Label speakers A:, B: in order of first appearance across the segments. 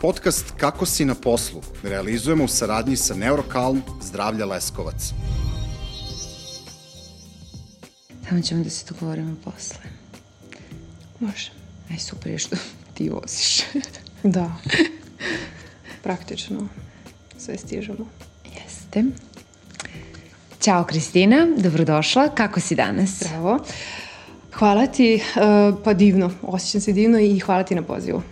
A: Podcast Kako si na poslu realizujemo u saradnji sa Neurokalm Zdravlja Leskovac.
B: Tamo ćemo da se dogovorimo posle.
C: Može.
B: Aj, super je što ti voziš.
C: Da. Praktično sve stižemo.
B: Jeste. Ćao Kristina, dobrodošla. Kako si danas?
C: Bravo. Hvala ti, uh, pa divno, osjećam se divno i hvala ti na pozivu.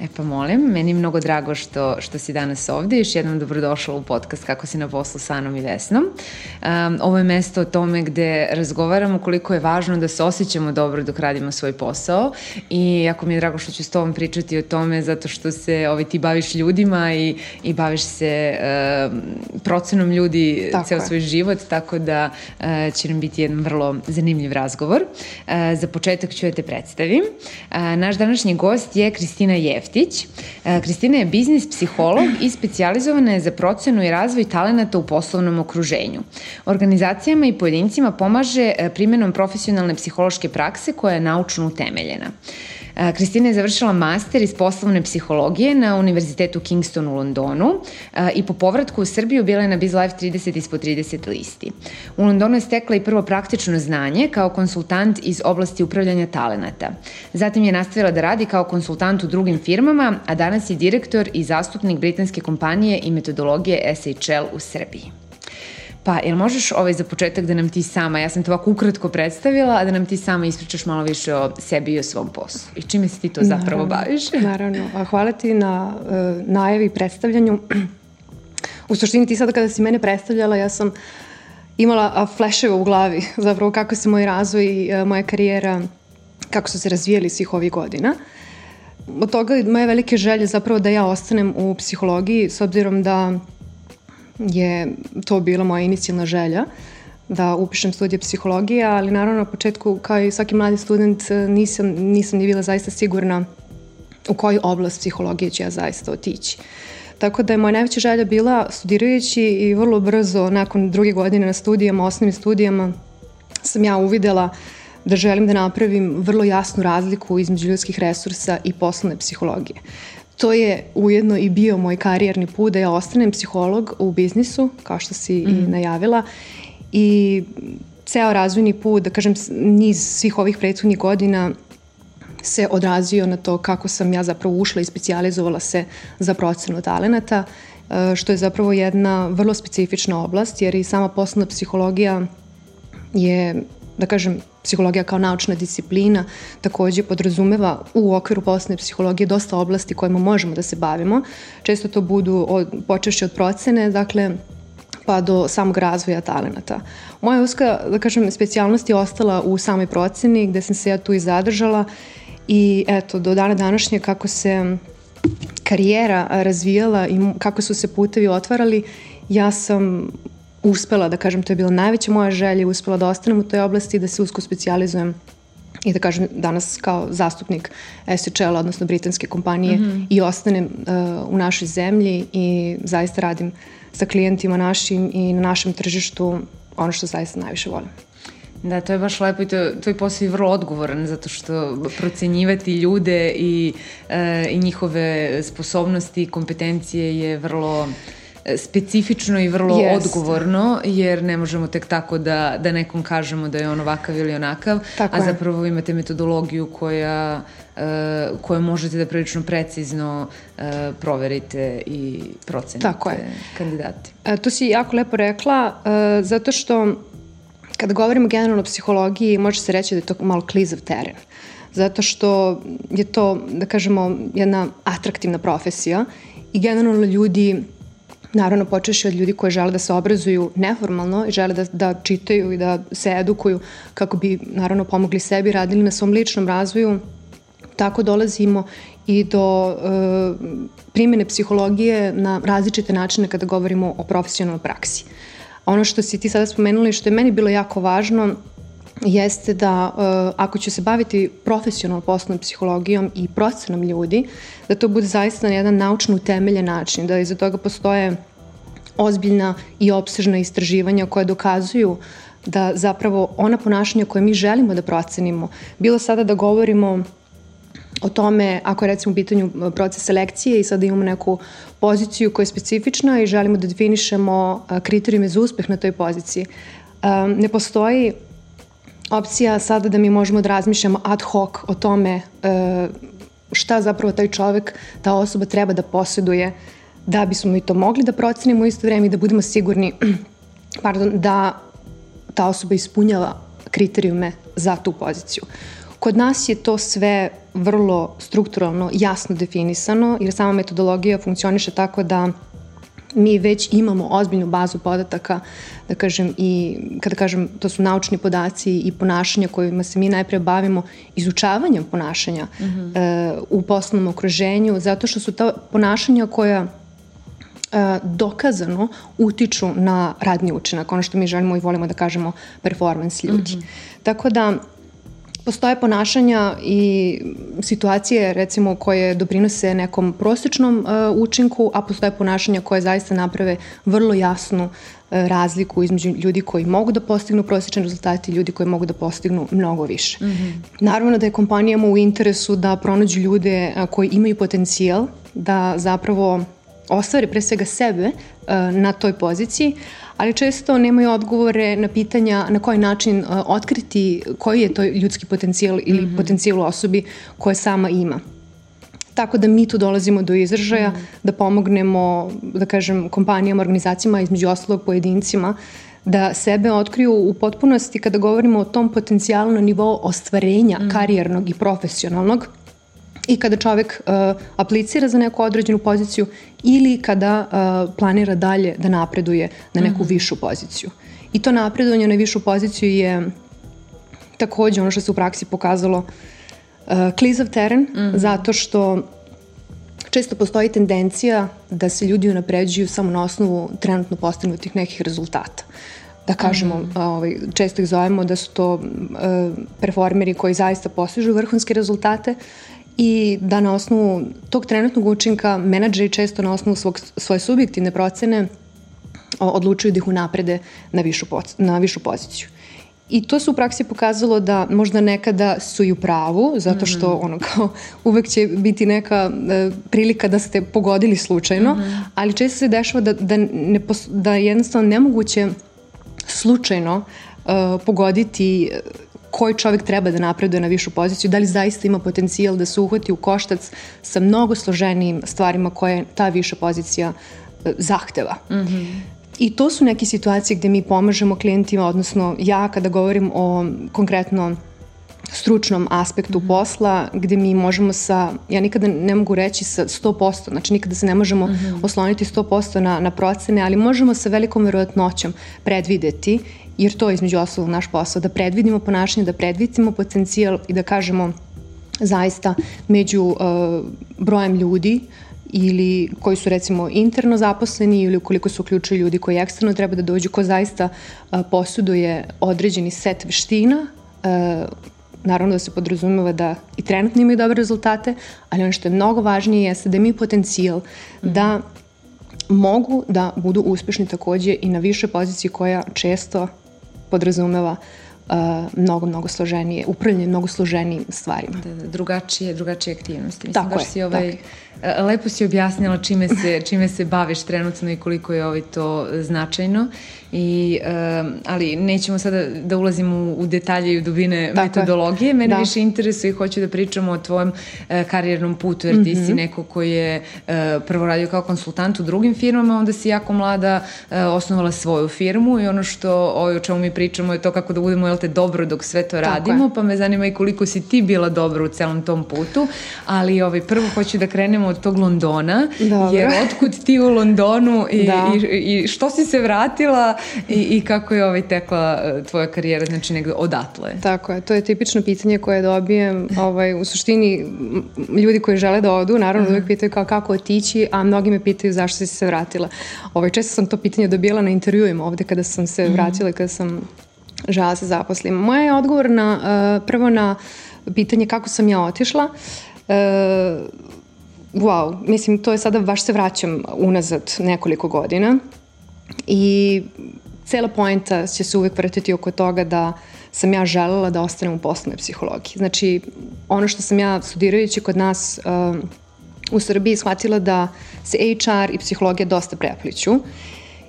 B: E pa molim, meni je mnogo drago što, što si danas ovde. Još jednom dobrodošla u podcast Kako si na poslu sa Anom i Vesnom. Um, ovo je mesto o tome gde razgovaramo koliko je važno da se osjećamo dobro dok radimo svoj posao i jako mi je drago što ću s tobom pričati o tome zato što se ovaj, ti baviš ljudima i, i baviš se um, procenom ljudi tako ceo je. svoj život, tako da uh, će nam biti jedan vrlo zanimljiv razgovor. Uh, za početak ću da te predstavim. Uh, naš današnji gost je Kristina Jev Jeftić. E, Kristina je biznis psiholog i specializowana je za procenu i razvoj talenata u poslovnom okruženju. Organizacijama i pojedincima pomaže e, primjenom profesionalne psihološke prakse koja je naučno utemeljena. Kristina je završila master iz poslovne psihologije na Univerzitetu Kingston u Londonu i po povratku u Srbiju bila je na BizLife 30 ispod 30 listi. U Londonu je stekla i prvo praktično znanje kao konsultant iz oblasti upravljanja talenata. Zatim je nastavila da radi kao konsultant u drugim firmama, a danas je direktor i zastupnik britanske kompanije i metodologije SHL u Srbiji. Pa, jel možeš ovaj za početak da nam ti sama, ja sam te ovako ukratko predstavila, a da nam ti sama ispričaš malo više o sebi i o svom poslu i čime se ti to zapravo
C: naravno,
B: baviš?
C: Naravno, a hvala ti na uh, najavi i predstavljanju. U suštini ti sada kada si mene predstavljala, ja sam imala fleševe u glavi, zapravo kako se moj razvoj i uh, moja karijera, kako su se razvijali svih ovih godina. Od toga moje velike želje zapravo da ja ostanem u psihologiji, s obzirom da je to bila moja inicijalna želja da upišem studije psihologije, ali naravno na početku kao i svaki mladi student nisam, nisam ni bila zaista sigurna u koju oblast psihologije ću ja zaista otići. Tako da je moja najveća želja bila studirajući i vrlo brzo nakon druge godine na studijama, osnovnim studijama, sam ja uvidela da želim da napravim vrlo jasnu razliku između ljudskih resursa i poslovne psihologije to je ujedno i bio moj karijerni put da ja ostanem psiholog u biznisu, kao što si mm. i mhm. najavila. I ceo razvojni put, da kažem, niz svih ovih prethodnih godina se odrazio na to kako sam ja zapravo ušla i specijalizovala se za procenu talenata, e, što je zapravo jedna vrlo specifična oblast, jer i sama poslovna psihologija je, da kažem, psihologija kao naučna disciplina takođe podrazumeva u okviru poslovne psihologije dosta oblasti kojima možemo da se bavimo. Često to budu od, počešće od procene, dakle, pa do samog razvoja talenata. Moja uska, da kažem, specijalnost je ostala u samoj proceni gde sam se ja tu i zadržala i eto, do dana današnje kako se karijera razvijala i kako su se putevi otvarali, ja sam uspela, da kažem, to je bila najveća moja želja, uspela da ostanem u toj oblasti i da se usko specializujem i da kažem danas kao zastupnik SHL, odnosno britanske kompanije mm -hmm. i ostanem uh, u našoj zemlji i zaista radim sa klijentima našim i na našem tržištu ono što zaista najviše volim.
B: Da, to je baš lepo i to, tvoj posao je vrlo odgovoran zato što procenjivati ljude i, e, i njihove sposobnosti i kompetencije je vrlo specifično i vrlo yes. odgovorno, jer ne možemo tek tako da, da nekom kažemo da je on ovakav ili onakav, tako a je. zapravo imate metodologiju koja uh, koje možete da prilično precizno uh, proverite i procenite Tako je. kandidati.
C: E, to si jako lepo rekla, uh, zato što kada govorimo generalno o psihologiji, može se reći da je to malo klizav teren. Zato što je to, da kažemo, jedna atraktivna profesija i generalno ljudi naravno počeši od ljudi koji žele da se obrazuju neformalno i žele da, da čitaju i da se edukuju kako bi naravno pomogli sebi, radili na svom ličnom razvoju, tako dolazimo i do e, primjene psihologije na različite načine kada govorimo o profesionalnoj praksi. Ono što si ti sada spomenuli, što je meni bilo jako važno, jeste da uh, ako ću se baviti profesionalno poslovnom psihologijom i procenom ljudi, da to bude zaista na jedan naučno utemeljen način, da iza toga postoje ozbiljna i opsežna istraživanja koja dokazuju da zapravo ona ponašanja koje mi želimo da procenimo, bilo sada da govorimo o tome, ako je recimo u pitanju e, proces selekcije i sada imamo neku poziciju koja je specifična i želimo da definišemo e, kriterijume za uspeh na toj poziciji. Ne postoji opcija sada da mi možemo da razmišljamo ad hoc o tome šta zapravo taj čovek, ta osoba treba da posjeduje da bismo mi to mogli da procenimo u isto vreme i da budemo sigurni pardon, da ta osoba ispunjava kriterijume za tu poziciju. Kod nas je to sve vrlo strukturalno, jasno definisano, jer sama metodologija funkcioniše tako da mi već imamo ozbiljnu bazu podataka, da kažem, i kada kažem, to su naučni podaci i ponašanja kojima se mi najpre bavimo izučavanjem ponašanja mm -hmm. e, u poslovnom okruženju, zato što su ta ponašanja koja e, dokazano utiču na radni učinak, ono što mi želimo i volimo da kažemo performance ljudi. Mm -hmm. Tako da Postoje ponašanja i situacije recimo koje doprinose nekom prosečnom uh, učinku, a postoje ponašanja koje zaista naprave vrlo jasnu uh, razliku između ljudi koji mogu da postignu prosječan rezultat i ljudi koji mogu da postignu mnogo više. Mm -hmm. Naravno da je kompanijama u interesu da pronađu ljude uh, koji imaju potencijal da zapravo ostvare pre svega sebe uh, na toj poziciji, ali često nemaju odgovore na pitanja na koji način uh, otkriti koji je to ljudski potencijal ili mm -hmm. potencijal osobi koje sama ima. Tako da mi tu dolazimo do izražaja, mm. da pomognemo, da kažem, kompanijama, organizacijama, između ostalog pojedincima, da sebe otkriju u potpunosti kada govorimo o tom potencijalu na nivou ostvarenja mm. karijernog i profesionalnog, i kada čovek uh, aplicira za neku određenu poziciju ili kada uh, planira dalje da napreduje na neku mm -hmm. višu poziciju. I to napredovanje na višu poziciju je takođe ono što se u praksi pokazalo uh, klizav teren, mm -hmm. zato što često postoji tendencija da se ljudi unapređuju samo na osnovu trenutno postignutih nekih rezultata da kažemo, mm. ovaj, često ih zovemo da su to uh, performeri koji zaista postižu vrhunske rezultate i da na osnovu tog trenutnog učinka menadžeri često na osnovu svog, svoje subjektivne procene odlučuju da ih unaprede na višu, na višu poziciju. I to se u praksi pokazalo da možda nekada su i u pravu, zato što mm -hmm. ono kao uvek će biti neka e, prilika da ste pogodili slučajno, mm -hmm. ali često se dešava da, da, ne, da jednostavno nemoguće slučajno e, pogoditi koji čovjek treba da napreduje na višu poziciju, da li zaista ima potencijal da se uhvati u koštac sa mnogo složenijim stvarima koje ta viša pozicija e, zahteva. Mm -hmm. I to su neke situacije gde mi pomažemo klijentima, odnosno ja kada govorim o konkretno stručnom aspektu mm -hmm. posla gde mi možemo sa, ja nikada ne mogu reći sa 100%, znači nikada se ne možemo mm -hmm. osloniti 100% na, na procene, ali možemo sa velikom verovatnoćom predvideti jer to je između ostalog naš posao, da predvidimo ponašanje, da predvidimo potencijal i da kažemo zaista među uh, brojem ljudi ili koji su recimo interno zaposleni ili ukoliko su uključuju ljudi koji eksterno treba da dođu, ko zaista uh, posuduje određeni set veština, uh, naravno da se podrazumeva da i trenutno imaju dobre rezultate, ali ono što je mnogo važnije jeste da imaju potencijal mm -hmm. da mogu da budu uspešni takođe i na više poziciji koja često podrazumeva uh, mnogo, mnogo složenije, upravljanje mnogo složenijim stvarima.
B: Da, da, drugačije, drugačije aktivnosti. Mislim, tako baš je, si ovaj, tako Lepo si objasnila čime se, čime se baviš trenutno i koliko je ovaj to značajno. I, uh, ali nećemo sada da ulazimo u, u detalje i u dubine Tako metodologije. Je. Mene da. više interesuje i hoću da pričamo o tvojom uh, karijernom putu, jer mm -hmm. ti si mhm. neko koji je uh, prvo radio kao konsultant u drugim firmama, onda si jako mlada uh, osnovala svoju firmu i ono što o, o čemu mi pričamo je to kako da budemo jel te dobro dok sve to radimo, pa me zanima i koliko si ti bila dobro u celom tom putu, ali ovaj, prvo hoću da krenemo od tog Londona, Dobro. jer otkud ti u Londonu i, da. i, i što si se vratila i, i kako je ovaj tekla e, tvoja karijera, znači negde odatle?
C: Tako je, to je tipično pitanje koje dobijem ovaj, u suštini ljudi koji žele da odu, naravno -huh. uvek pitaju kao kako otići, a mnogi me pitaju zašto si se vratila. Ovaj, često sam to pitanje dobijala na intervjuima ovde kada sam se vratila i kada sam žela da se zaposlim. Moja je odgovor na, uh, prvo na pitanje kako sam ja otišla. Uh, wow, mislim, to je sada baš se vraćam unazad nekoliko godina i cela poenta će se uvek vrtiti oko toga da sam ja želela da ostanem u poslovnoj psihologiji. Znači, ono što sam ja studirajući kod nas um, u Srbiji shvatila da se HR i psihologija dosta prepliću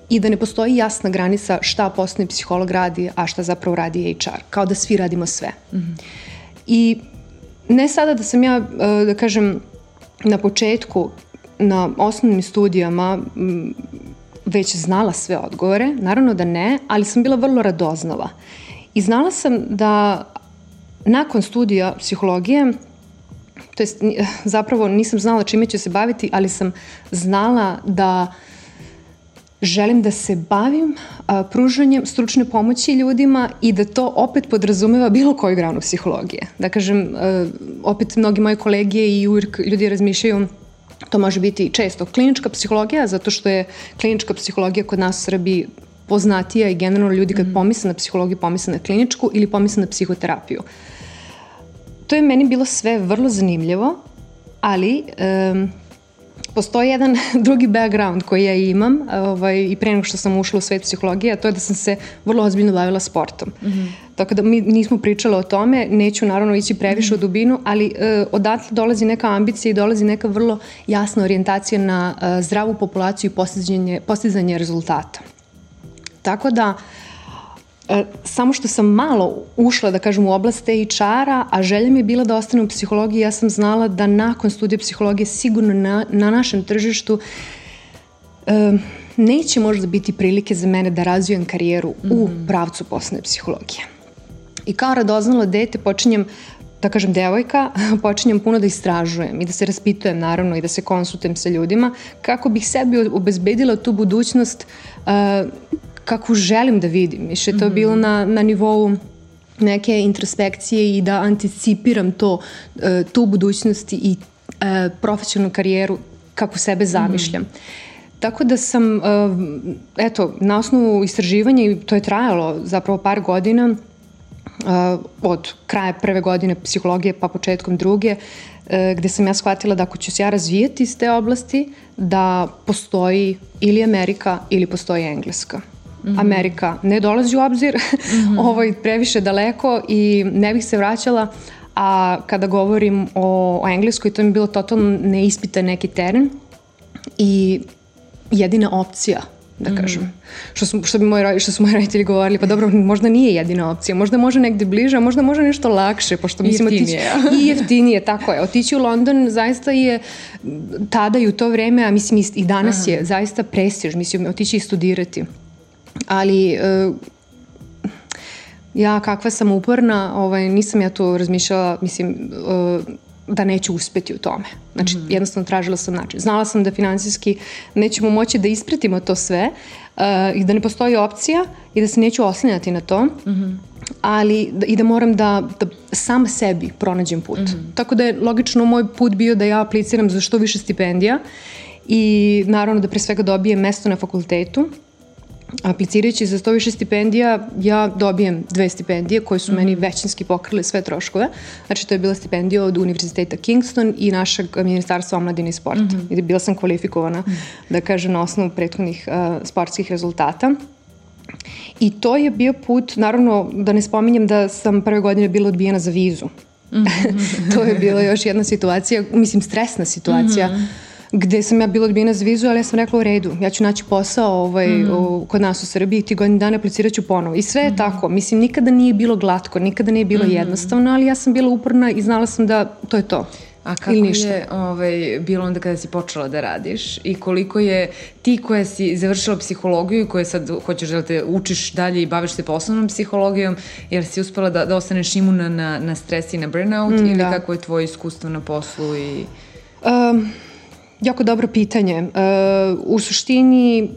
C: i da ne postoji jasna granica šta poslovni psiholog radi, a šta zapravo radi HR. Kao da svi radimo sve. Mm -hmm. I ne sada da sam ja, uh, da kažem, na početku na osnovnim studijama već znala sve odgovore, naravno da ne, ali sam bila vrlo radoznala. I znala sam da nakon studija psihologije, to jest zapravo nisam znala čime ću se baviti, ali sam znala da želim da se bavim a, pružanjem stručne pomoći ljudima i da to opet podrazumeva bilo koju granu psihologije. Da kažem, a, opet mnogi moje kolege i uvijek ljudi razmišljaju To može biti često klinička psihologija, zato što je klinička psihologija kod nas u Srbiji poznatija i generalno ljudi kad mm. pomisle na psihologiju pomisle na kliničku ili pomisle na psihoterapiju. To je meni bilo sve vrlo zanimljivo, ali um, postoji jedan drugi background koji ja imam ovaj, i pre nego što sam ušla u svet psihologije, a to je da sam se vrlo ozbiljno bavila sportom. Mm -hmm. Tako da mi nismo pričali o tome, neću naravno ići previše mm -hmm. u dubinu, ali e, odatle dolazi neka ambicija i dolazi neka vrlo jasna orijentacija na e, zdravu populaciju i postizanje, postizanje rezultata. Tako da, E, samo što sam malo ušla, da kažem, u oblast HR-a, a želja mi je bila da ostane u psihologiji, ja sam znala da nakon studija psihologije sigurno na, na našem tržištu e, neće možda biti prilike za mene da razvijem karijeru mm -hmm. u mhm. pravcu poslovne psihologije. I kao radoznalo dete počinjem da kažem devojka, počinjem puno da istražujem i da se raspitujem naravno i da se konsultujem sa ljudima kako bih sebi obezbedila tu budućnost uh, kakvu želim da vidim. Više to mm -hmm. bilo na, na nivou neke introspekcije i da anticipiram to, e, tu budućnost i e, profesionalnu karijeru kako sebe zamišljam. Mm -hmm. Tako da sam, e, eto, na osnovu istraživanja, i to je trajalo zapravo par godina, od kraja prve godine psihologije pa početkom druge, gde sam ja shvatila da ako ću se ja razvijeti iz te oblasti, da postoji ili Amerika ili postoji Engleska. -hmm. Amerika ne dolazi u obzir, mm -hmm. ovo je previše daleko i ne bih se vraćala, a kada govorim o, o engleskoj, to mi je bilo totalno neispitan neki teren i jedina opcija da mhm. kažem. Mm. Što, su, što, bi moji, što su moji roditelji govorili, pa dobro, možda nije jedina opcija, možda može negde bliže, a možda može nešto lakše, pošto mislim
B: jeftinije.
C: otići... I jeftinije, tako je. Otići u London zaista je tada i u to vreme, a mislim i danas Aha. je zaista prestiž, mislim, otići i studirati ali uh, ja kakva sam uporna, ovaj, nisam ja to razmišljala, mislim, uh, da neću uspeti u tome. Znači, mm -hmm. jednostavno tražila sam način. Znala sam da finansijski nećemo moći da ispratimo to sve uh, i da ne postoji opcija i da se neću oslanjati na to. Mm -hmm ali da, i da moram da, da sam sebi pronađem put. Mm -hmm. Tako da je logično moj put bio da ja apliciram za što više stipendija i naravno da pre svega dobijem mesto na fakultetu aplicirajući za 100 više stipendija, ja dobijem dve stipendije koje su mm -hmm. meni većinski pokrile sve troškove. Znači, to je bila stipendija od Univerziteta Kingston i našeg ministarstva omladine i sporta. Mm -hmm. I bila sam kvalifikovana, mm -hmm. da kažem, na osnovu prethodnih uh, sportskih rezultata. I to je bio put, naravno, da ne spominjem da sam prve godine bila odbijena za vizu. Mm -hmm. to je bila još jedna situacija, mislim, stresna situacija. Mm -hmm gde sam ja bila odbijena za vizu, ali ja sam rekla u redu, ja ću naći posao ovaj, mm. u, kod nas u Srbiji, ti godin dana aplicirat ću ponovo. I sve je mm. tako, mislim, nikada nije bilo glatko, nikada nije bilo mm. jednostavno, ali ja sam bila uporna i znala sam da to je to.
B: A kako je ovaj, bilo onda kada si počela da radiš i koliko je ti koja si završila psihologiju i koja sad hoćeš da te učiš dalje i baviš se poslovnom psihologijom, jer si uspela da, da ostaneš imuna na, na stres i na burnout mm, ili da. kako je tvoje iskustvo na poslu i...
C: Um, Jako dobro pitanje. Uh, u suštini,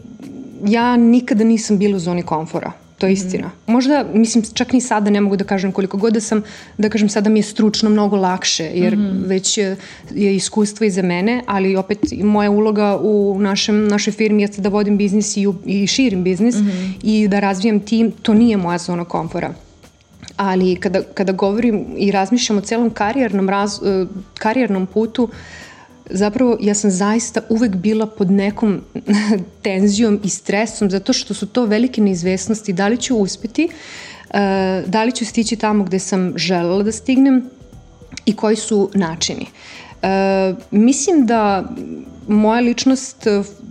C: ja nikada nisam bila u zoni komfora. To je mhm. istina. Mm. Možda, mislim, čak ni sada ne mogu da kažem koliko god da sam, da kažem sada mi je stručno mnogo lakše, jer mm. već je, je iskustvo iza mene, ali opet moja uloga u našem, našoj firmi jeste da vodim biznis i, i širim biznis mm -hmm. i da razvijam tim, to nije moja zona komfora. Ali kada, kada govorim i razmišljam o celom karijernom, raz, uh, karijernom putu, uh, zapravo ja sam zaista uvek bila pod nekom tenzijom i stresom zato što su to velike neizvesnosti. Da li ću uspeti, uh, da li ću stići tamo gde sam želela da stignem? I koji su načini. Uh, mislim da moja ličnost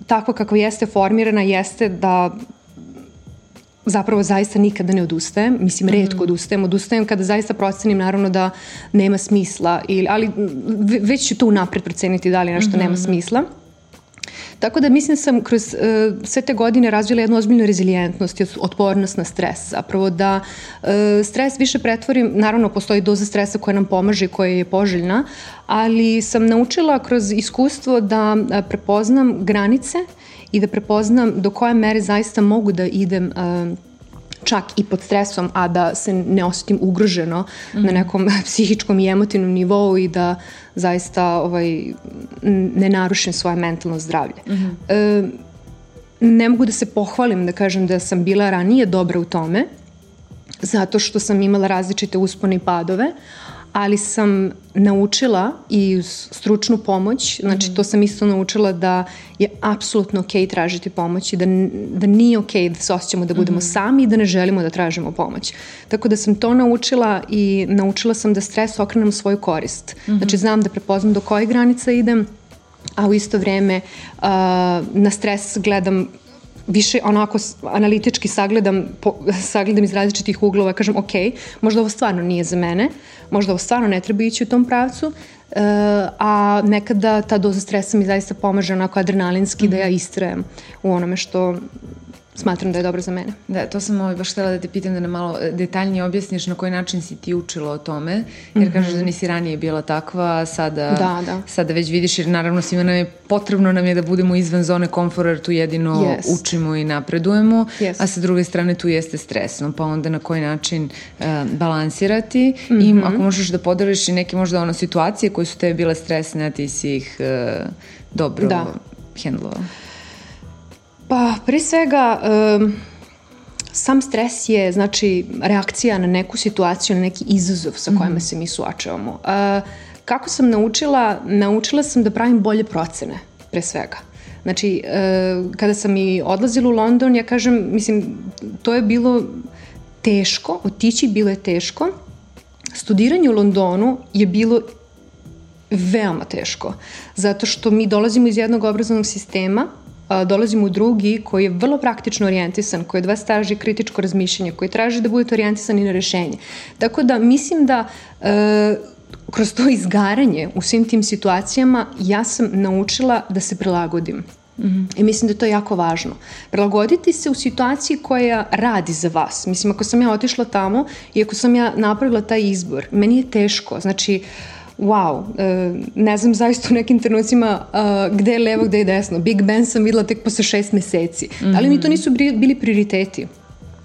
C: takva kakva jeste formirana jeste da zapravo zaista nikada ne odustajem, mislim redko mm -hmm. odustajem, odustajem kada zaista procenim naravno da nema smisla, ili, ali već ću to unapred proceniti da li nešto mm -hmm. nema smisla. Tako da mislim da sam kroz uh, sve te godine razvila jednu ozbiljnu rezilijentnost i otpornost na stres. Zapravo da uh, stres više pretvorim, naravno postoji doza stresa koja nam pomaže i koja je poželjna, ali sam naučila kroz iskustvo da uh, prepoznam granice i da prepoznam do koje mere zaista mogu da idem uh, čak i pod stresom, a da se ne osetim ugroženo mm -hmm. na mhm. nekom psihičkom i emotivnom nivou i da zaista ovaj, ne narušim svoje mentalno zdravlje. Mm -hmm. e, ne mogu da se pohvalim da kažem da sam bila ranije dobra u tome, zato što sam imala različite uspone i padove, ali sam naučila i uz stručnu pomoć, znači to sam isto naučila da je apsolutno okej okay tražiti pomoć i da, da nije okej okay da se osjećamo da budemo mm -hmm. sami i da ne želimo da tražimo pomoć. Tako da sam to naučila i naučila sam da stres okrenem u svoju korist. Mm -hmm. Znači znam da prepoznam do koje granica idem, a u isto vreme uh, na stres gledam više onako analitički sagledam, po, sagledam iz različitih uglova, kažem ok, možda ovo stvarno nije za mene, možda ovo stvarno ne treba ići u tom pravcu, uh, a nekada ta doza stresa mi zaista pomaže onako adrenalinski mm -hmm. da ja mhm. istrajem u onome što smatram da je dobro za mene.
B: Da, to sam ovaj baš htela da te pitam da nam malo detaljnije objasniš na koji način si ti učila o tome, jer mm -hmm. kažeš da nisi ranije bila takva, sada, da, da. sada već vidiš, jer naravno svima nam je potrebno nam je da budemo izvan zone komfora, jer tu jedino yes. učimo i napredujemo, yes. a sa druge strane tu jeste stresno, pa onda na koji način uh, balansirati mm -hmm. i mhm. ako možeš da podeliš i neke možda ono situacije koje su tebe bile stresne, a ti si ih uh, dobro da. hendlovao.
C: Pa, pre svega, um, sam stres je, znači, reakcija na neku situaciju, na neki izazov sa kojima mm se mi suočavamo. Uh, kako sam naučila? Naučila sam da pravim bolje procene, pre svega. Znači, uh, kada sam i odlazila u London, ja kažem, mislim, to je bilo teško, otići bilo je teško. Studiranje u Londonu je bilo veoma teško, zato što mi dolazimo iz jednog obrazovnog sistema dolazimo u drugi koji je vrlo praktično orijentisan, koji od vas traži kritičko razmišljanje, koji traži da budete orijentisani na rešenje. Tako da mislim da e, kroz to izgaranje u svim tim situacijama ja sam naučila da se prilagodim. Mm -hmm. I mislim da je to jako važno. Prilagoditi se u situaciji koja radi za vas. Mislim, ako sam ja otišla tamo i ako sam ja napravila taj izbor, meni je teško. Znači, uh, wow, e, ne znam zaista u nekim trenucima uh, gde je levo, gde je desno. Big Ben sam videla tek posle šest meseci. Mm -hmm. Da li mi to nisu bili prioriteti?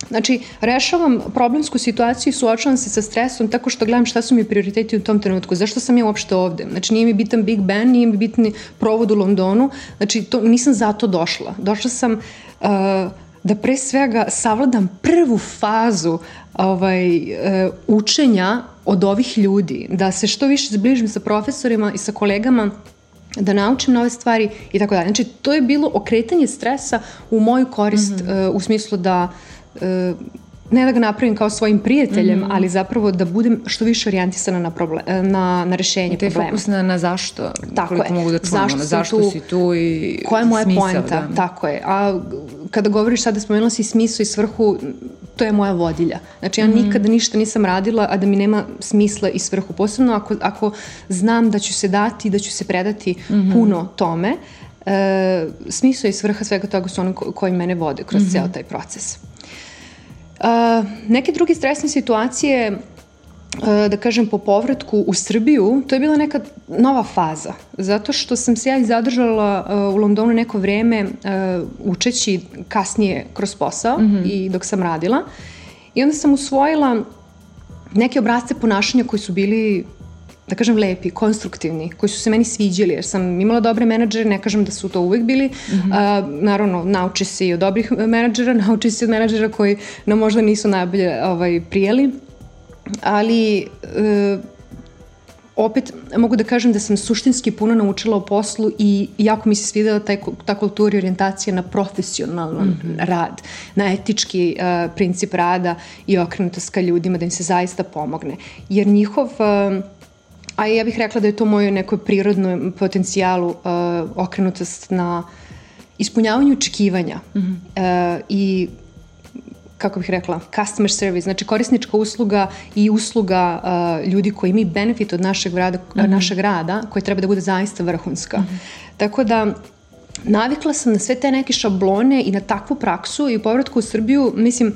C: Znači, rešavam problemsku situaciju i suočavam se sa stresom tako što gledam šta su mi prioriteti u tom trenutku. Zašto sam ja uopšte ovde? Znači, nije mi bitan Big Ben, nije mi bitan provod u Londonu. Znači, to, nisam zato došla. Došla sam uh, da pre svega savladam prvu fazu ovaj, uh, učenja od ovih ljudi, da se što više zbližim sa profesorima i sa kolegama, da naučim nove stvari i tako dalje. Znači, to je bilo okretanje stresa u moju korist mm -hmm. uh, u smislu da uh, ne da ga napravim kao svojim prijateljem, mm -hmm. ali zapravo da budem što više orijentisana na, problem, na, na rešenje
B: Te
C: problema.
B: fokus na, na zašto, tako je. mogu da čujemo, zašto, zašto tu, si tu i
C: Koja je moja smisao, poenta, da. tako je. A kada govoriš sada, spomenula si smisao i svrhu, to je moja vodilja. Znači ja mm -hmm. nikada ništa nisam radila, a da mi nema smisla i svrhu. Posebno ako, ako znam da ću se dati, da ću se predati mm -hmm. puno tome, e, smisao i svrha svega toga su ono koji mene vode kroz mm -hmm. ceo taj proces. Uh, neke druge stresne situacije uh, da kažem po povratku u Srbiju, to je bila neka nova faza, zato što sam se ja i zadržala uh, u Londonu neko vreme učeći kasnije kroz posao mm -hmm. i dok sam radila i onda sam usvojila neke obrazce ponašanja koji su bili da kažem, lepi, konstruktivni, koji su se meni sviđali, jer sam imala dobre menadžere, ne kažem da su to uvek bili. Mm -hmm. a, naravno, nauči se i od dobrih menadžera, nauči se i od menadžera koji nam možda nisu najbolje ovaj, prijeli, ali e, opet mogu da kažem da sam suštinski puno naučila o poslu i jako mi se svidela taj, ta kultura i orijentacija na profesionalan mm -hmm. rad, na etički uh, princip rada i okrenutost ka ljudima, da im se zaista pomogne. Jer njihov... Uh, a ja bih rekla da je to moje nekoj prirodnom potencijalu uh, okrenutost na ispunjavanju očekivanja mm -hmm. uh, i kako bih rekla, customer service, znači korisnička usluga i usluga uh, ljudi koji imaju benefit od našeg rada, mm -hmm. našeg rada koja treba da bude zaista vrhunska. Mm -hmm. Tako da navikla sam na sve te neke šablone i na takvu praksu i u povratku u Srbiju, mislim,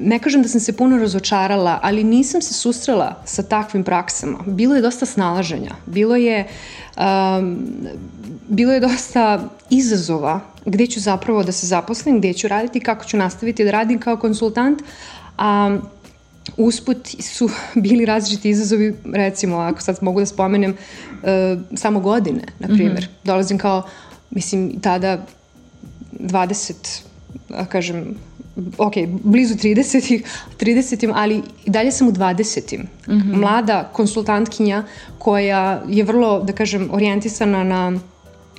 C: ne kažem da sam se puno razočarala, ali nisam se susrela sa takvim praksama. Bilo je dosta snalaženja, bilo je, um, bilo je dosta izazova gde ću zapravo da se zaposlim, gde ću raditi, kako ću nastaviti da radim kao konsultant, a usput su bili različiti izazovi, recimo, ako sad mogu da spomenem, uh, samo godine, na primjer. Mm -hmm. Dolazim kao, mislim, tada 20, da kažem, ok, blizu 30 30 ali dalje sam u 20 mm -hmm. Mlada konsultantkinja koja je vrlo, da kažem, orijentisana na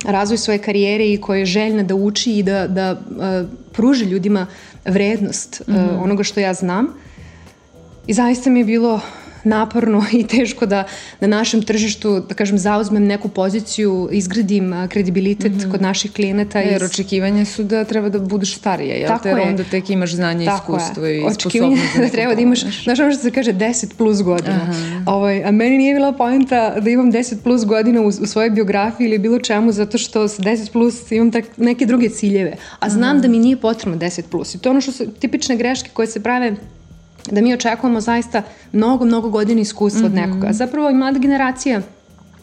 C: razvoj svoje karijere i koja je željna da uči i da, da uh, pruži ljudima vrednost uh, mm -hmm. onoga što ja znam. I zaista mi je bilo naporno i teško da na našem tržištu, da kažem, zauzmem neku poziciju, izgradim kredibilitet mm -hmm. kod naših klijenata.
B: Jer očekivanja su da treba da budeš starija, jel Tako te? Je. onda tek imaš znanje, Tako iskustvo je. i sposobnost
C: da, da treba da imaš, znaš ono što se kaže 10 plus godina. Aha. Ovaj, a meni nije bila pojenta da imam 10 plus godina u, u svojoj biografiji ili bilo čemu, zato što sa 10 plus imam tak, neke druge ciljeve. A znam Aha. da mi nije potrebno 10 plus. I to je ono što su tipične greške koje se prave da mi očekujemo zaista mnogo, mnogo godina iskustva mm -hmm. od mhm. nekoga. Zapravo i mlada generacija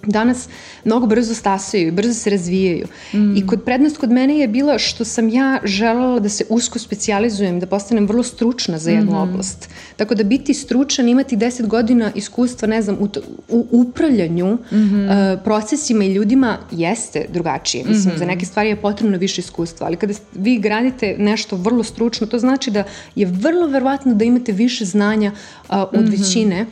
C: danas mnogo brzo stasaju i brzo se razvijaju. Mm. I kod prednost kod mene je bila što sam ja želela da se usko specializujem, da postanem vrlo stručna za jednu mm oblast. Tako da biti stručan, imati 10 godina iskustva, ne znam, u, u upravljanju mm -hmm. uh, procesima i ljudima jeste drugačije. Mislim, mm -hmm. za neke stvari je potrebno više iskustva, ali kada vi gradite nešto vrlo stručno, to znači da je vrlo verovatno da imate više znanja uh, od mm -hmm. većine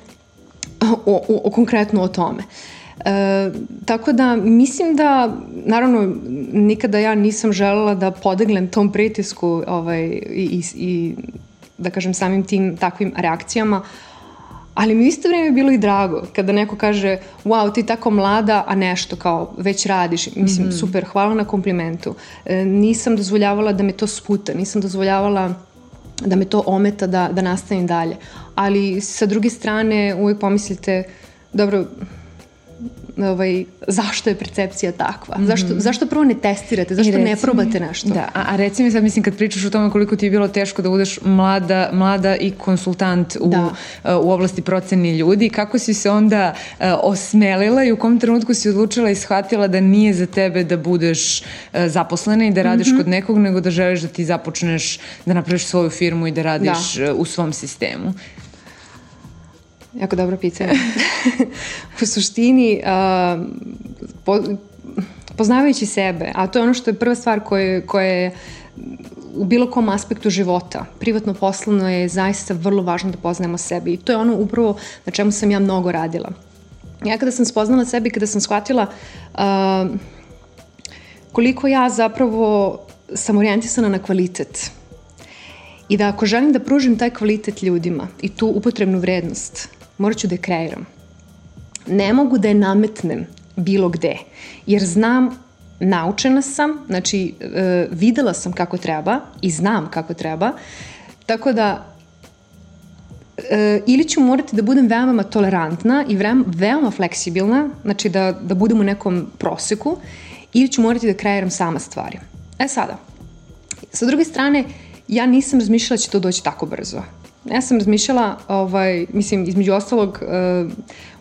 C: uh, o, o, o, konkretno o tome. Uh, E, tako da mislim da, naravno, nikada ja nisam želela da podegnem tom pritisku ovaj, i, i da kažem samim tim takvim reakcijama, ali mi u isto vreme bilo i drago kada neko kaže wow, ti tako mlada, a nešto kao već radiš. Mislim, mm -hmm. super, hvala na komplimentu. E, nisam dozvoljavala da me to sputa, nisam dozvoljavala da me to ometa da, da nastavim dalje. Ali sa druge strane uvijek pomislite, dobro, ovaj, zašto je percepcija takva? Mm -hmm. Zašto, zašto prvo ne testirate? Zašto ne probate nešto?
B: Da, a, a reci mi sad, mislim, kad pričaš o tome koliko ti je bilo teško da budeš mlada, mlada i konsultant u, da. uh, u oblasti proceni ljudi, kako si se onda uh, osmelila i u kom trenutku si odlučila i shvatila da nije za tebe da budeš uh, zaposlena i da radiš mm -hmm. kod nekog, nego da želiš da ti započneš da napraviš svoju firmu i da radiš da. U svom sistemu?
C: Jako dobro pitanje. u suštini, uh, po, poznavajući sebe, a to je ono što je prva stvar koje, koje je u bilo kom aspektu života, privatno poslovno je zaista vrlo važno da poznajemo sebe i to je ono upravo na čemu sam ja mnogo radila. Ja kada sam spoznala sebe, kada sam shvatila uh, koliko ja zapravo sam orijentisana na kvalitet i da ako želim da pružim taj kvalitet ljudima i tu upotrebnu vrednost, morat ću da je kreiram. Ne mogu da je nametnem bilo gde, jer znam, naučena sam, znači e, videla sam kako treba i znam kako treba, tako da e, ili ću morati da budem veoma tolerantna i veoma, veoma fleksibilna, znači da, da budem u nekom proseku, ili ću morati da kreiram sama stvari. E sada, sa druge strane, ja nisam razmišljala da će to doći tako brzo ja sam razmišljala, ovaj, mislim, između ostalog, uh,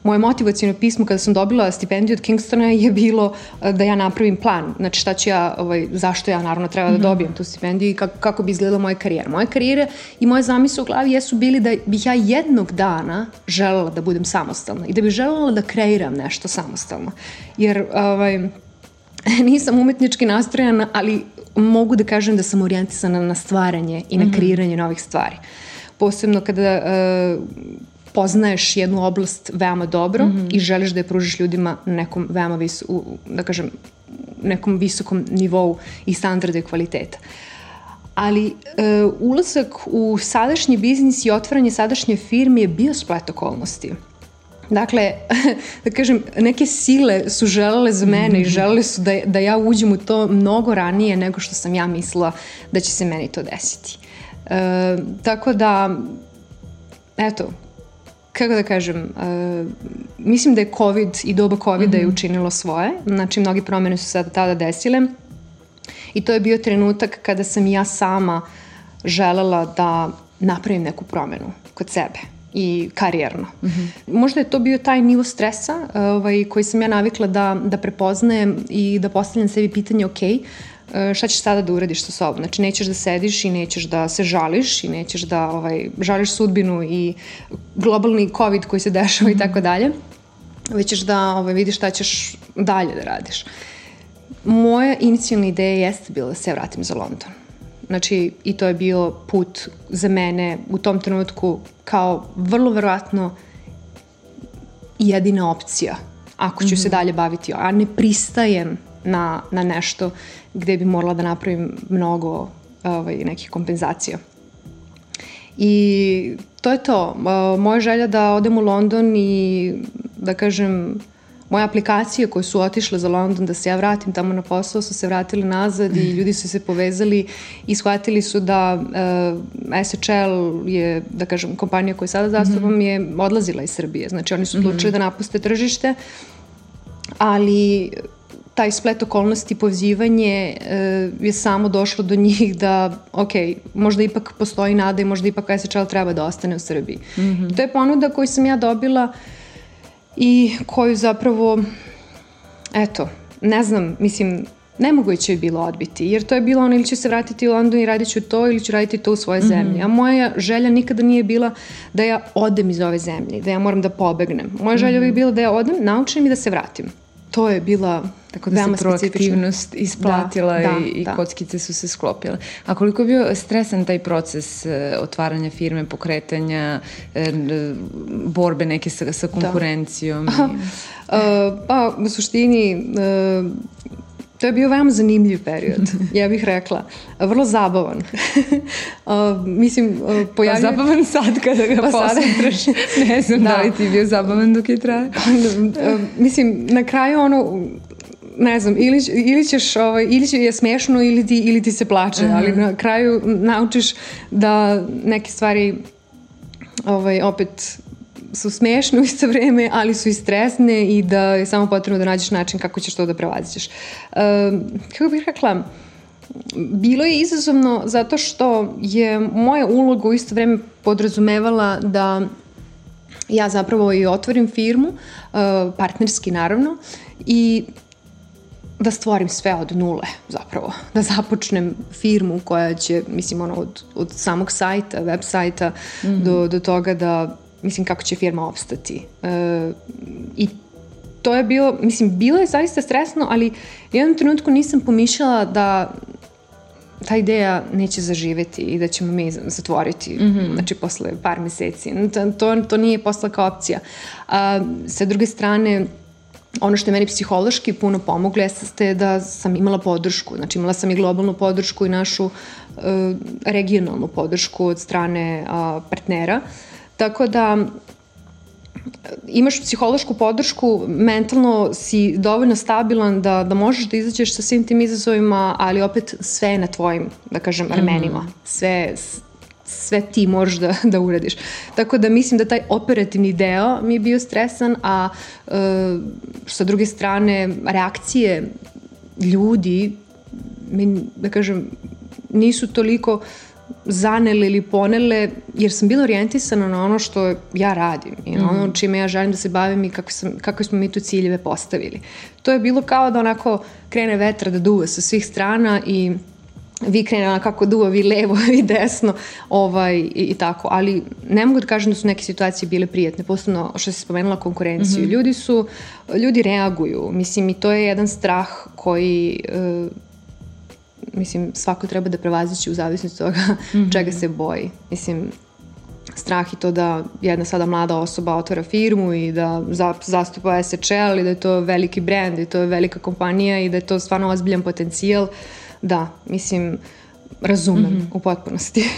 C: moje motivacijno pismo kada sam dobila stipendiju od Kingstona je bilo uh, da ja napravim plan. Znači šta ću ja, ovaj, zašto ja naravno treba da mhm. dobijem tu stipendiju i kako, kako bi izgledala moja karijera. Moja karijera i moje zamisle u glavi jesu bili da bih ja jednog dana želela da budem samostalna i da bih želela da kreiram nešto samostalno. Jer ovaj, nisam umetnički nastrojena, ali mogu da kažem da sam orijentisana na stvaranje i na mhm. kreiranje novih stvari. Uh, posebno kada uh, poznaješ jednu oblast veoma dobro mm -hmm. i želiš da je pružiš ljudima nekom veoma vis, u, da kažem, nekom visokom nivou i standarde kvaliteta. Ali e, ulazak u sadašnji biznis i otvaranje sadašnje firme je bio splet okolnosti. Dakle, da kažem, neke sile su želele za mene i želele su da, da ja uđem u to mnogo ranije nego što sam ja mislila da će se meni to desiti. E, tako da, eto, kako da kažem, uh, mislim da je COVID i doba COVID-a mm -hmm. je mhm. učinilo svoje, znači mnogi promene su sada tada desile i to je bio trenutak kada sam ja sama želela da napravim neku promenu kod sebe i karijerno. Mm -hmm. Možda je to bio taj nivo stresa ovaj, koji sam ja navikla da, da prepoznajem i da postavljam sebi pitanje, ok, E, šta ćeš sada da uradiš sa sobom. Znači, nećeš da sediš i nećeš da se žališ i nećeš da ovaj, žališ sudbinu i globalni COVID koji se dešava i tako dalje, već ćeš da ovaj, vidiš šta ćeš dalje da radiš. Moja inicijalna ideja jeste bila da se vratim za London. Znači, i to je bio put za mene u tom trenutku kao vrlo verovatno jedina opcija ako ću mm -hmm. se dalje baviti, a ne pristajem na, na nešto gde bi morala da napravim mnogo ovaj, nekih kompenzacija. I to je to. Moja želja da odem u London i da kažem moje aplikacije koje su otišle za London da se ja vratim tamo na posao su se vratili nazad i ljudi su se povezali i shvatili su da uh, SHL je, da kažem, kompanija koju sada zastupam mm -hmm. je odlazila iz Srbije. Znači oni su odlučili mm -hmm. da napuste tržište, ali taj splet okolnosti pozivanje e, je samo došlo do njih da, ok, možda ipak postoji nada i možda ipak SHL treba da ostane u Srbiji. Mm -hmm. To je ponuda koju sam ja dobila i koju zapravo, eto, ne znam, mislim, nemoguće je bilo odbiti, jer to je bilo ono ili ću se vratiti u London i radit ću to ili ću raditi to u svoje mm -hmm. zemlji. A moja želja nikada nije bila da ja odem iz ove zemlje, da ja moram da pobegnem. Moja želja mm -hmm. je bila da ja odem, naučim i da se vratim to je bila
B: Tako da se proaktivnost isplatila da, da, i, i da. kockice su se sklopile. A koliko je bio stresan taj proces e, otvaranja firme, pokretanja, e, borbe neke sa, sa da. konkurencijom? Da. I...
C: Uh, pa, u suštini, uh, To je bio veoma zanimljiv period, ja bih rekla. Vrlo zabavan. uh, mislim, uh.
B: Pa zabavan sad kada ga pa posmetraš. ne znam da. da li ti bio zabavan dok je traje.
C: uh, mislim, na kraju ono, ne znam, ili, ili ćeš, ovaj, ili će je smešno ili ti, ili ti se plače, uh -huh. ali na kraju naučiš da neke stvari ovaj, opet su smešne u isto vreme, ali su i stresne i da je samo potrebno da nađeš način kako ćeš to da prevazićeš. Uh, kako bih rekla, bilo je izazovno zato što je moja uloga u isto vreme podrazumevala da ja zapravo i otvorim firmu, uh, partnerski naravno, i da stvorim sve od nule zapravo, da započnem firmu koja će, mislim, ono, od, od samog sajta, web sajta, mm -hmm. do, do toga da mislim, kako će firma opstati. E, I to je bilo, mislim, bilo je zaista stresno, ali u jednom trenutku nisam pomišljala da ta ideja neće zaživeti i da ćemo mi zatvoriti, mm -hmm. znači posle par meseci. To, to, to nije posla kao opcija. A, sa druge strane, ono što je meni psihološki puno pomoglo jeste da sam imala podršku. Znači imala sam i globalnu podršku i našu uh, regionalnu podršku od strane uh, partnera. Uh, Tako da imaš psihološku podršku, mentalno si dovoljno stabilan da, da možeš da izađeš sa svim tim izazovima, ali opet sve je na tvojim, da kažem, armenima. Mm. Sve, sve ti možeš da, da uradiš. Tako da mislim da taj operativni deo mi je bio stresan, a e, sa druge strane reakcije ljudi mi, da kažem, nisu toliko zanele ili ponele, jer sam bila orijentisana na ono što ja radim i na ono mhm. čime ja želim da se bavim i kako, sam, kako smo mi tu ciljeve postavili. To je bilo kao da onako krene vetra da duva sa svih strana i vi krene onako kako duva, vi levo, vi desno ovaj, i, i tako, ali ne mogu da kažem da su neke situacije bile prijatne, posebno što se spomenula konkurenciju. Mm -hmm. Ljudi su, ljudi reaguju, mislim i to je jedan strah koji uh, mislim, svako treba da prevaziće u zavisnosti toga mm -hmm. čega se boji. Mislim, strah i to da jedna sada mlada osoba otvara firmu i da za, zastupa SHL i da je to veliki brand i to je velika kompanija i da je to stvarno ozbiljan potencijal. Da, mislim, razumem mm -hmm. u potpunosti.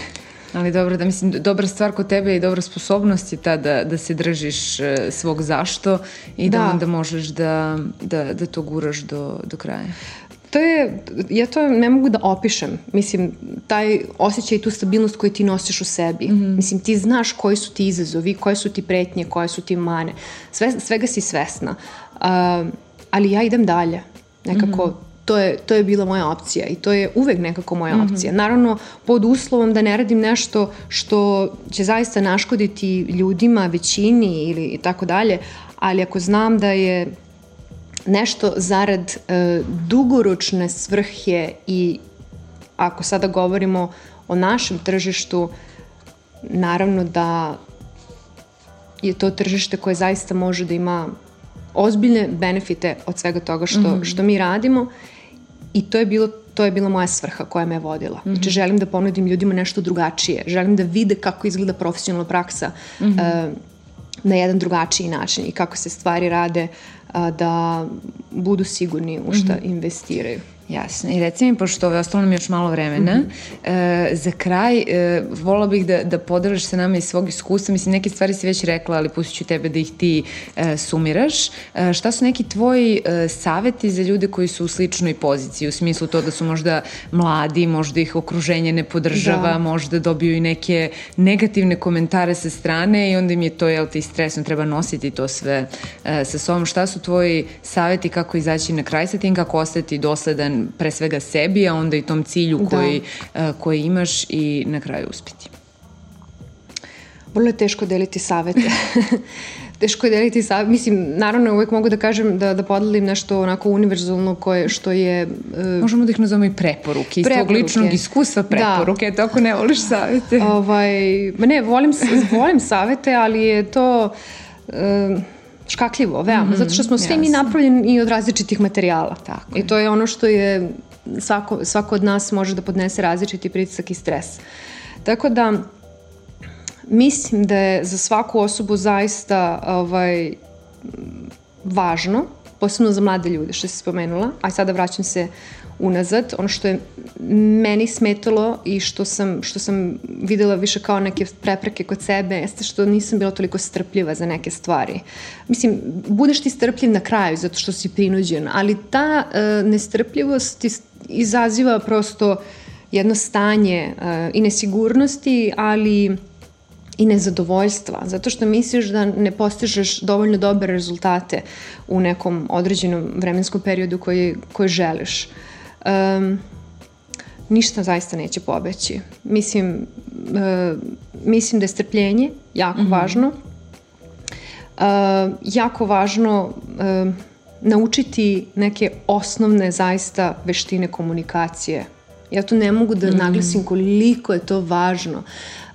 B: Ali dobro, da mislim, dobra stvar kod tebe i dobra sposobnost je ta da, da se držiš e, svog zašto i da, da onda možeš da, da, da to guraš do, do kraja.
C: To je, ja to ne mogu da opišem. Mislim, taj osjećaj i tu stabilnost koju ti nosiš u sebi. Mm -hmm. Mislim, ti znaš koji su ti izazovi, koje su ti pretnje, koje su ti mane. Sve, svega si svesna. Uh, ali ja idem dalje. Nekako, mm -hmm to je, to je bila moja opcija i to je uvek nekako moja mm -hmm. opcija. Naravno, pod uslovom da ne radim nešto što će zaista naškoditi ljudima, većini ili tako dalje, ali ako znam da je nešto zarad e, dugoročne svrhe i ako sada govorimo o našem tržištu, naravno da je to tržište koje zaista može da ima ozbiljne benefite od svega toga što, mm -hmm. što mi radimo I to je bilo to je bila moja svrha koja me je vodila. Mm -hmm. Znači, želim da ponudim ljudima nešto drugačije. Želim da vide kako izgleda profesionalna praksa mm -hmm. Na jedan drugačiji način i kako se stvari rade da budu sigurni u šta mm -hmm. investiraju.
B: Jasno. I reci mi, pošto ove ostalo nam još malo vremena, mm -hmm. e, za kraj e, volila bih da, da podeliš sa nama iz svog iskustva. Mislim, neke stvari si već rekla, ali pustit ću tebe da ih ti e, sumiraš. E, šta su neki tvoji e, saveti za ljude koji su u sličnoj poziciji? U smislu to da su možda mladi, možda ih okruženje ne podržava, da. možda dobiju i neke negativne komentare sa strane i onda im je to, jel ti, stresno, treba nositi to sve e, sa sobom. Šta su tvoji saveti kako izaći na kraj sa tim, kako ostati dosledan pre svega sebi, a onda i tom cilju da. koji, uh, koji imaš i na kraju uspiti.
C: Vrlo je teško deliti savete. teško je deliti savete. Mislim, naravno uvek mogu da kažem da, da podelim nešto onako univerzalno koje, što je...
B: Uh, Možemo da ih nazovemo i preporuke. Iz tvog ličnog iskustva da. preporuke. Da. To ako ne voliš savete.
C: Ovaj, ma ne, volim, volim savete, ali je to... Uh, škakljivo, veoma, mm -hmm, zato što smo svi jasno. mi napravljeni i od različitih materijala. Tako I to je ono što je, svako, svako od nas može da podnese različiti pritisak i stres. Tako da, mislim da je za svaku osobu zaista ovaj, važno, posebno za mlade ljude, što si spomenula, a sada vraćam se unazad. Ono što je meni smetalo i što sam, što sam videla više kao neke prepreke kod sebe jeste što nisam bila toliko strpljiva za neke stvari. Mislim, budeš ti strpljiv na kraju zato što si prinuđen, ali ta uh, nestrpljivost izaziva prosto jedno stanje uh, i nesigurnosti, ali i nezadovoljstva, zato što misliš da ne postižeš dovoljno dobre rezultate u nekom određenom vremenskom periodu koji, koji želiš. Um, ništa zaista neće pobeći. Mislim, uh, mislim da je strpljenje jako mm -hmm. važno. Uh, jako važno uh, naučiti neke osnovne zaista veštine komunikacije. Ja tu ne mogu da mm -hmm. naglasim koliko je to važno. E,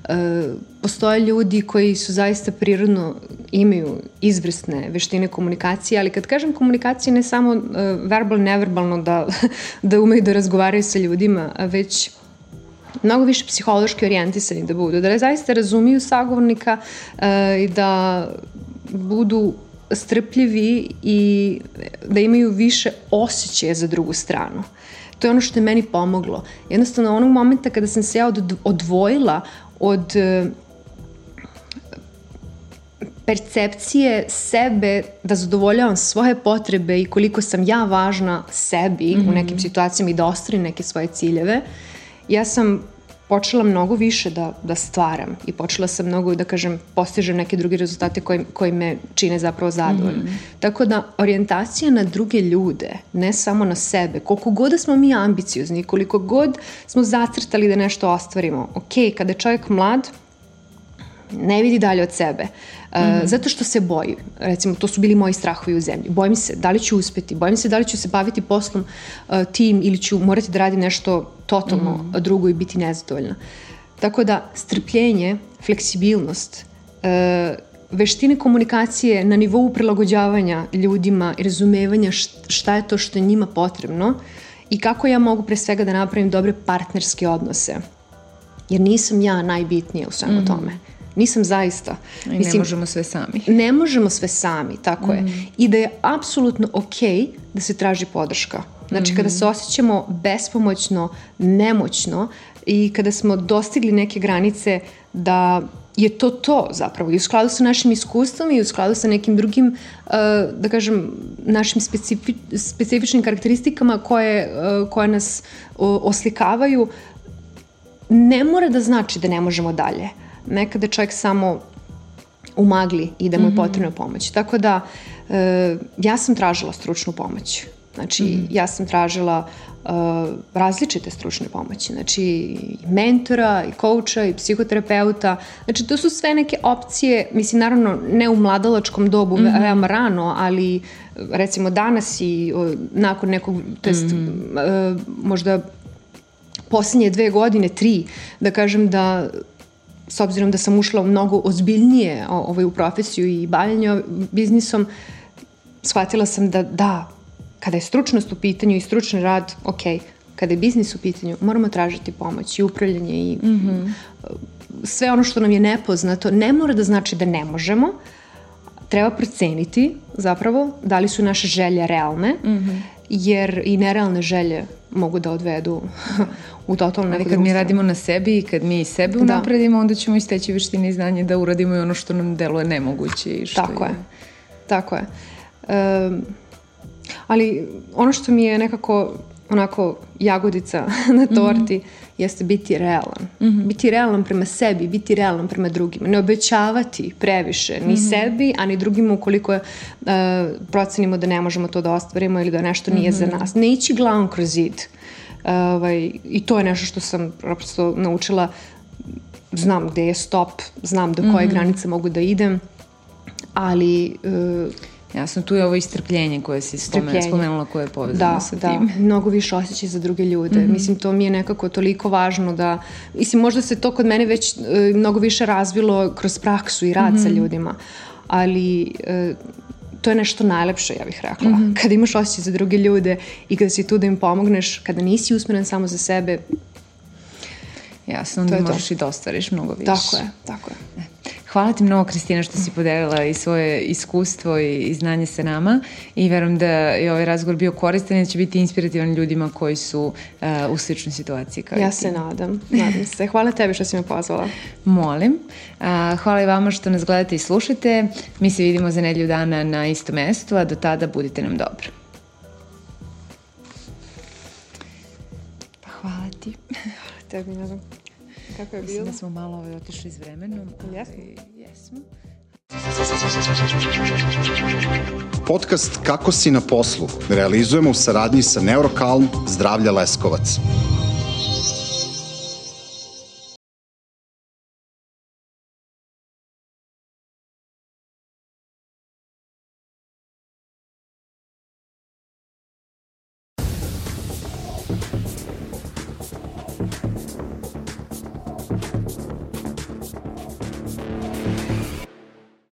C: postoje ljudi koji su zaista prirodno imaju izvrsne veštine komunikacije, ali kad kažem komunikacije ne samo uh, verbalno, neverbalno da, da umeju da razgovaraju sa ljudima, već mnogo više psihološki orijentisani da budu, da zaista razumiju sagovornika uh, i da budu strpljivi i da imaju više osjećaja za drugu stranu. To je ono što je meni pomoglo. Jednostavno, onog momenta kada sam se ja odvojila od e, percepcije sebe da zadovoljavam svoje potrebe i koliko sam ja važna sebi mm -hmm. u mhm. nekim situacijama i da ostvarim neke svoje ciljeve, ja sam počela mnogo više da, da stvaram i počela sam mnogo, da kažem, postižem neke druge rezultate koji, koji me čine zapravo zadovoljno. Mm -hmm. Tako da, orijentacija na druge ljude, ne samo na sebe, koliko god da smo mi ambiciozni, koliko god smo zacrtali da nešto ostvarimo, ok, kada je čovjek mlad, ne vidi dalje od sebe. Uh, mm -hmm. Zato što se boji. Recimo, to su bili moji strahovi u zemlji. Bojim se da li ću uspeti, bojim se da li ću se baviti poslom uh, tim ili ću morati da radim nešto totalno mm -hmm. drugo i biti nezadovoljna. Tako da, strpljenje, fleksibilnost, uh, veštine komunikacije na nivou prilagođavanja ljudima i razumevanja šta je to što je njima potrebno i kako ja mogu pre svega da napravim dobre partnerske odnose. Jer nisam ja najbitnija u svemu mm -hmm. tome Nisam zaista.
B: I ne Mislim, možemo sve sami.
C: Ne možemo sve sami, tako mm. je. I da je apsolutno okej okay da se traži podrška. Znači, mm kada se osjećamo bespomoćno, nemoćno i kada smo dostigli neke granice da je to to zapravo i u skladu sa našim iskustvom i u skladu sa nekim drugim, uh, da kažem, našim specifi, specifičnim karakteristikama koje, uh, koje nas oslikavaju, ne mora da znači da ne možemo dalje. Nekada čovjek samo u magli i da mu je mhm. potrebna pomoć. Tako da, uh, ja sam tražila stručnu pomoć. Znači, mm ja sam tražila uh, različite stručne pomoći, znači i mentora, i kouča, i psihoterapeuta. Znači, to su sve neke opcije, mislim, naravno, ne u mladalačkom dobu, mm -hmm. veoma rano, ali recimo danas i uh, nakon nekog, to jest, mm -hmm. uh, možda posljednje dve godine, tri, da kažem da s obzirom da sam ušla mnogo ozbiljnije ovaj, u profesiju i bavljanje biznisom, shvatila sam da da, kada je stručnost u pitanju i stručni rad, ok, kada je biznis u pitanju, moramo tražiti pomoć i upravljanje i mm -hmm. sve ono što nam je nepoznato, ne mora da znači da ne možemo, treba proceniti zapravo da li su naše želje realne, mm -hmm. Jer i nerealne želje mogu da odvedu u totalno
B: Ali kad mi radimo na sebi i kad mi sebe da. unapredimo, onda ćemo isteći veštine i znanje da uradimo i ono što nam deluje nemoguće. I što
C: Tako je. je. Tako je. Um, Ali ono što mi je nekako onako jagodica na torti mm -hmm. Jeste biti realan. Mm -hmm. Biti realan prema sebi, biti realan prema drugima. Ne obećavati previše ni mm -hmm. sebi, a ni drugima ukoliko uh, procenimo da ne možemo to da ostvarimo ili da nešto nije mm -hmm. za mhm. nas. Ne ići glavom kroz zid. Uh, ovaj, I to je nešto što sam prosto naučila. Znam gde je stop, znam do koje mm -hmm. granice mogu da idem, ali uh,
B: Jasno, tu je ovo istrpljenje koje si spomenula, spomenula koje je povezano
C: da,
B: sa
C: da.
B: tim.
C: Da, mnogo više osjećaj za druge ljude. Mm -hmm. Mislim, to mi je nekako toliko važno da, mislim, možda se to kod mene već uh, mnogo više razvilo kroz praksu i rad mm -hmm. sa mhm. ljudima, ali uh, to je nešto najlepše, ja bih rekla. Mm -hmm. Kada imaš osjećaj za druge ljude i kada si tu da im pomogneš, kada nisi usmeren samo za sebe,
B: Jasno, onda možeš to. i da ostvariš mnogo više.
C: Tako je, tako je.
B: Hvala ti mnogo, Kristina, što si podelila i svoje iskustvo i, i znanje sa nama i verujem da je ovaj razgovor bio koristan i da će biti inspirativan ljudima koji su uh, u sličnoj situaciji kao
C: ja
B: i ti.
C: se nadam, nadam se. Hvala tebi što si me pozvala.
B: Molim. Uh, hvala i vama što nas gledate i slušate. Mi se vidimo za nedlju dana na istom mestu, a do tada budite nam dobro. Pa hvala ti.
C: Hvala tebi, nadam. Kako je bilo? Mislim
B: da smo malo ovaj, otišli s vremenom.
C: Jesmo?
B: Jesmo.
A: Podcast Kako si na poslu realizujemo u saradnji sa Neurokalm Zdravlja Leskovac.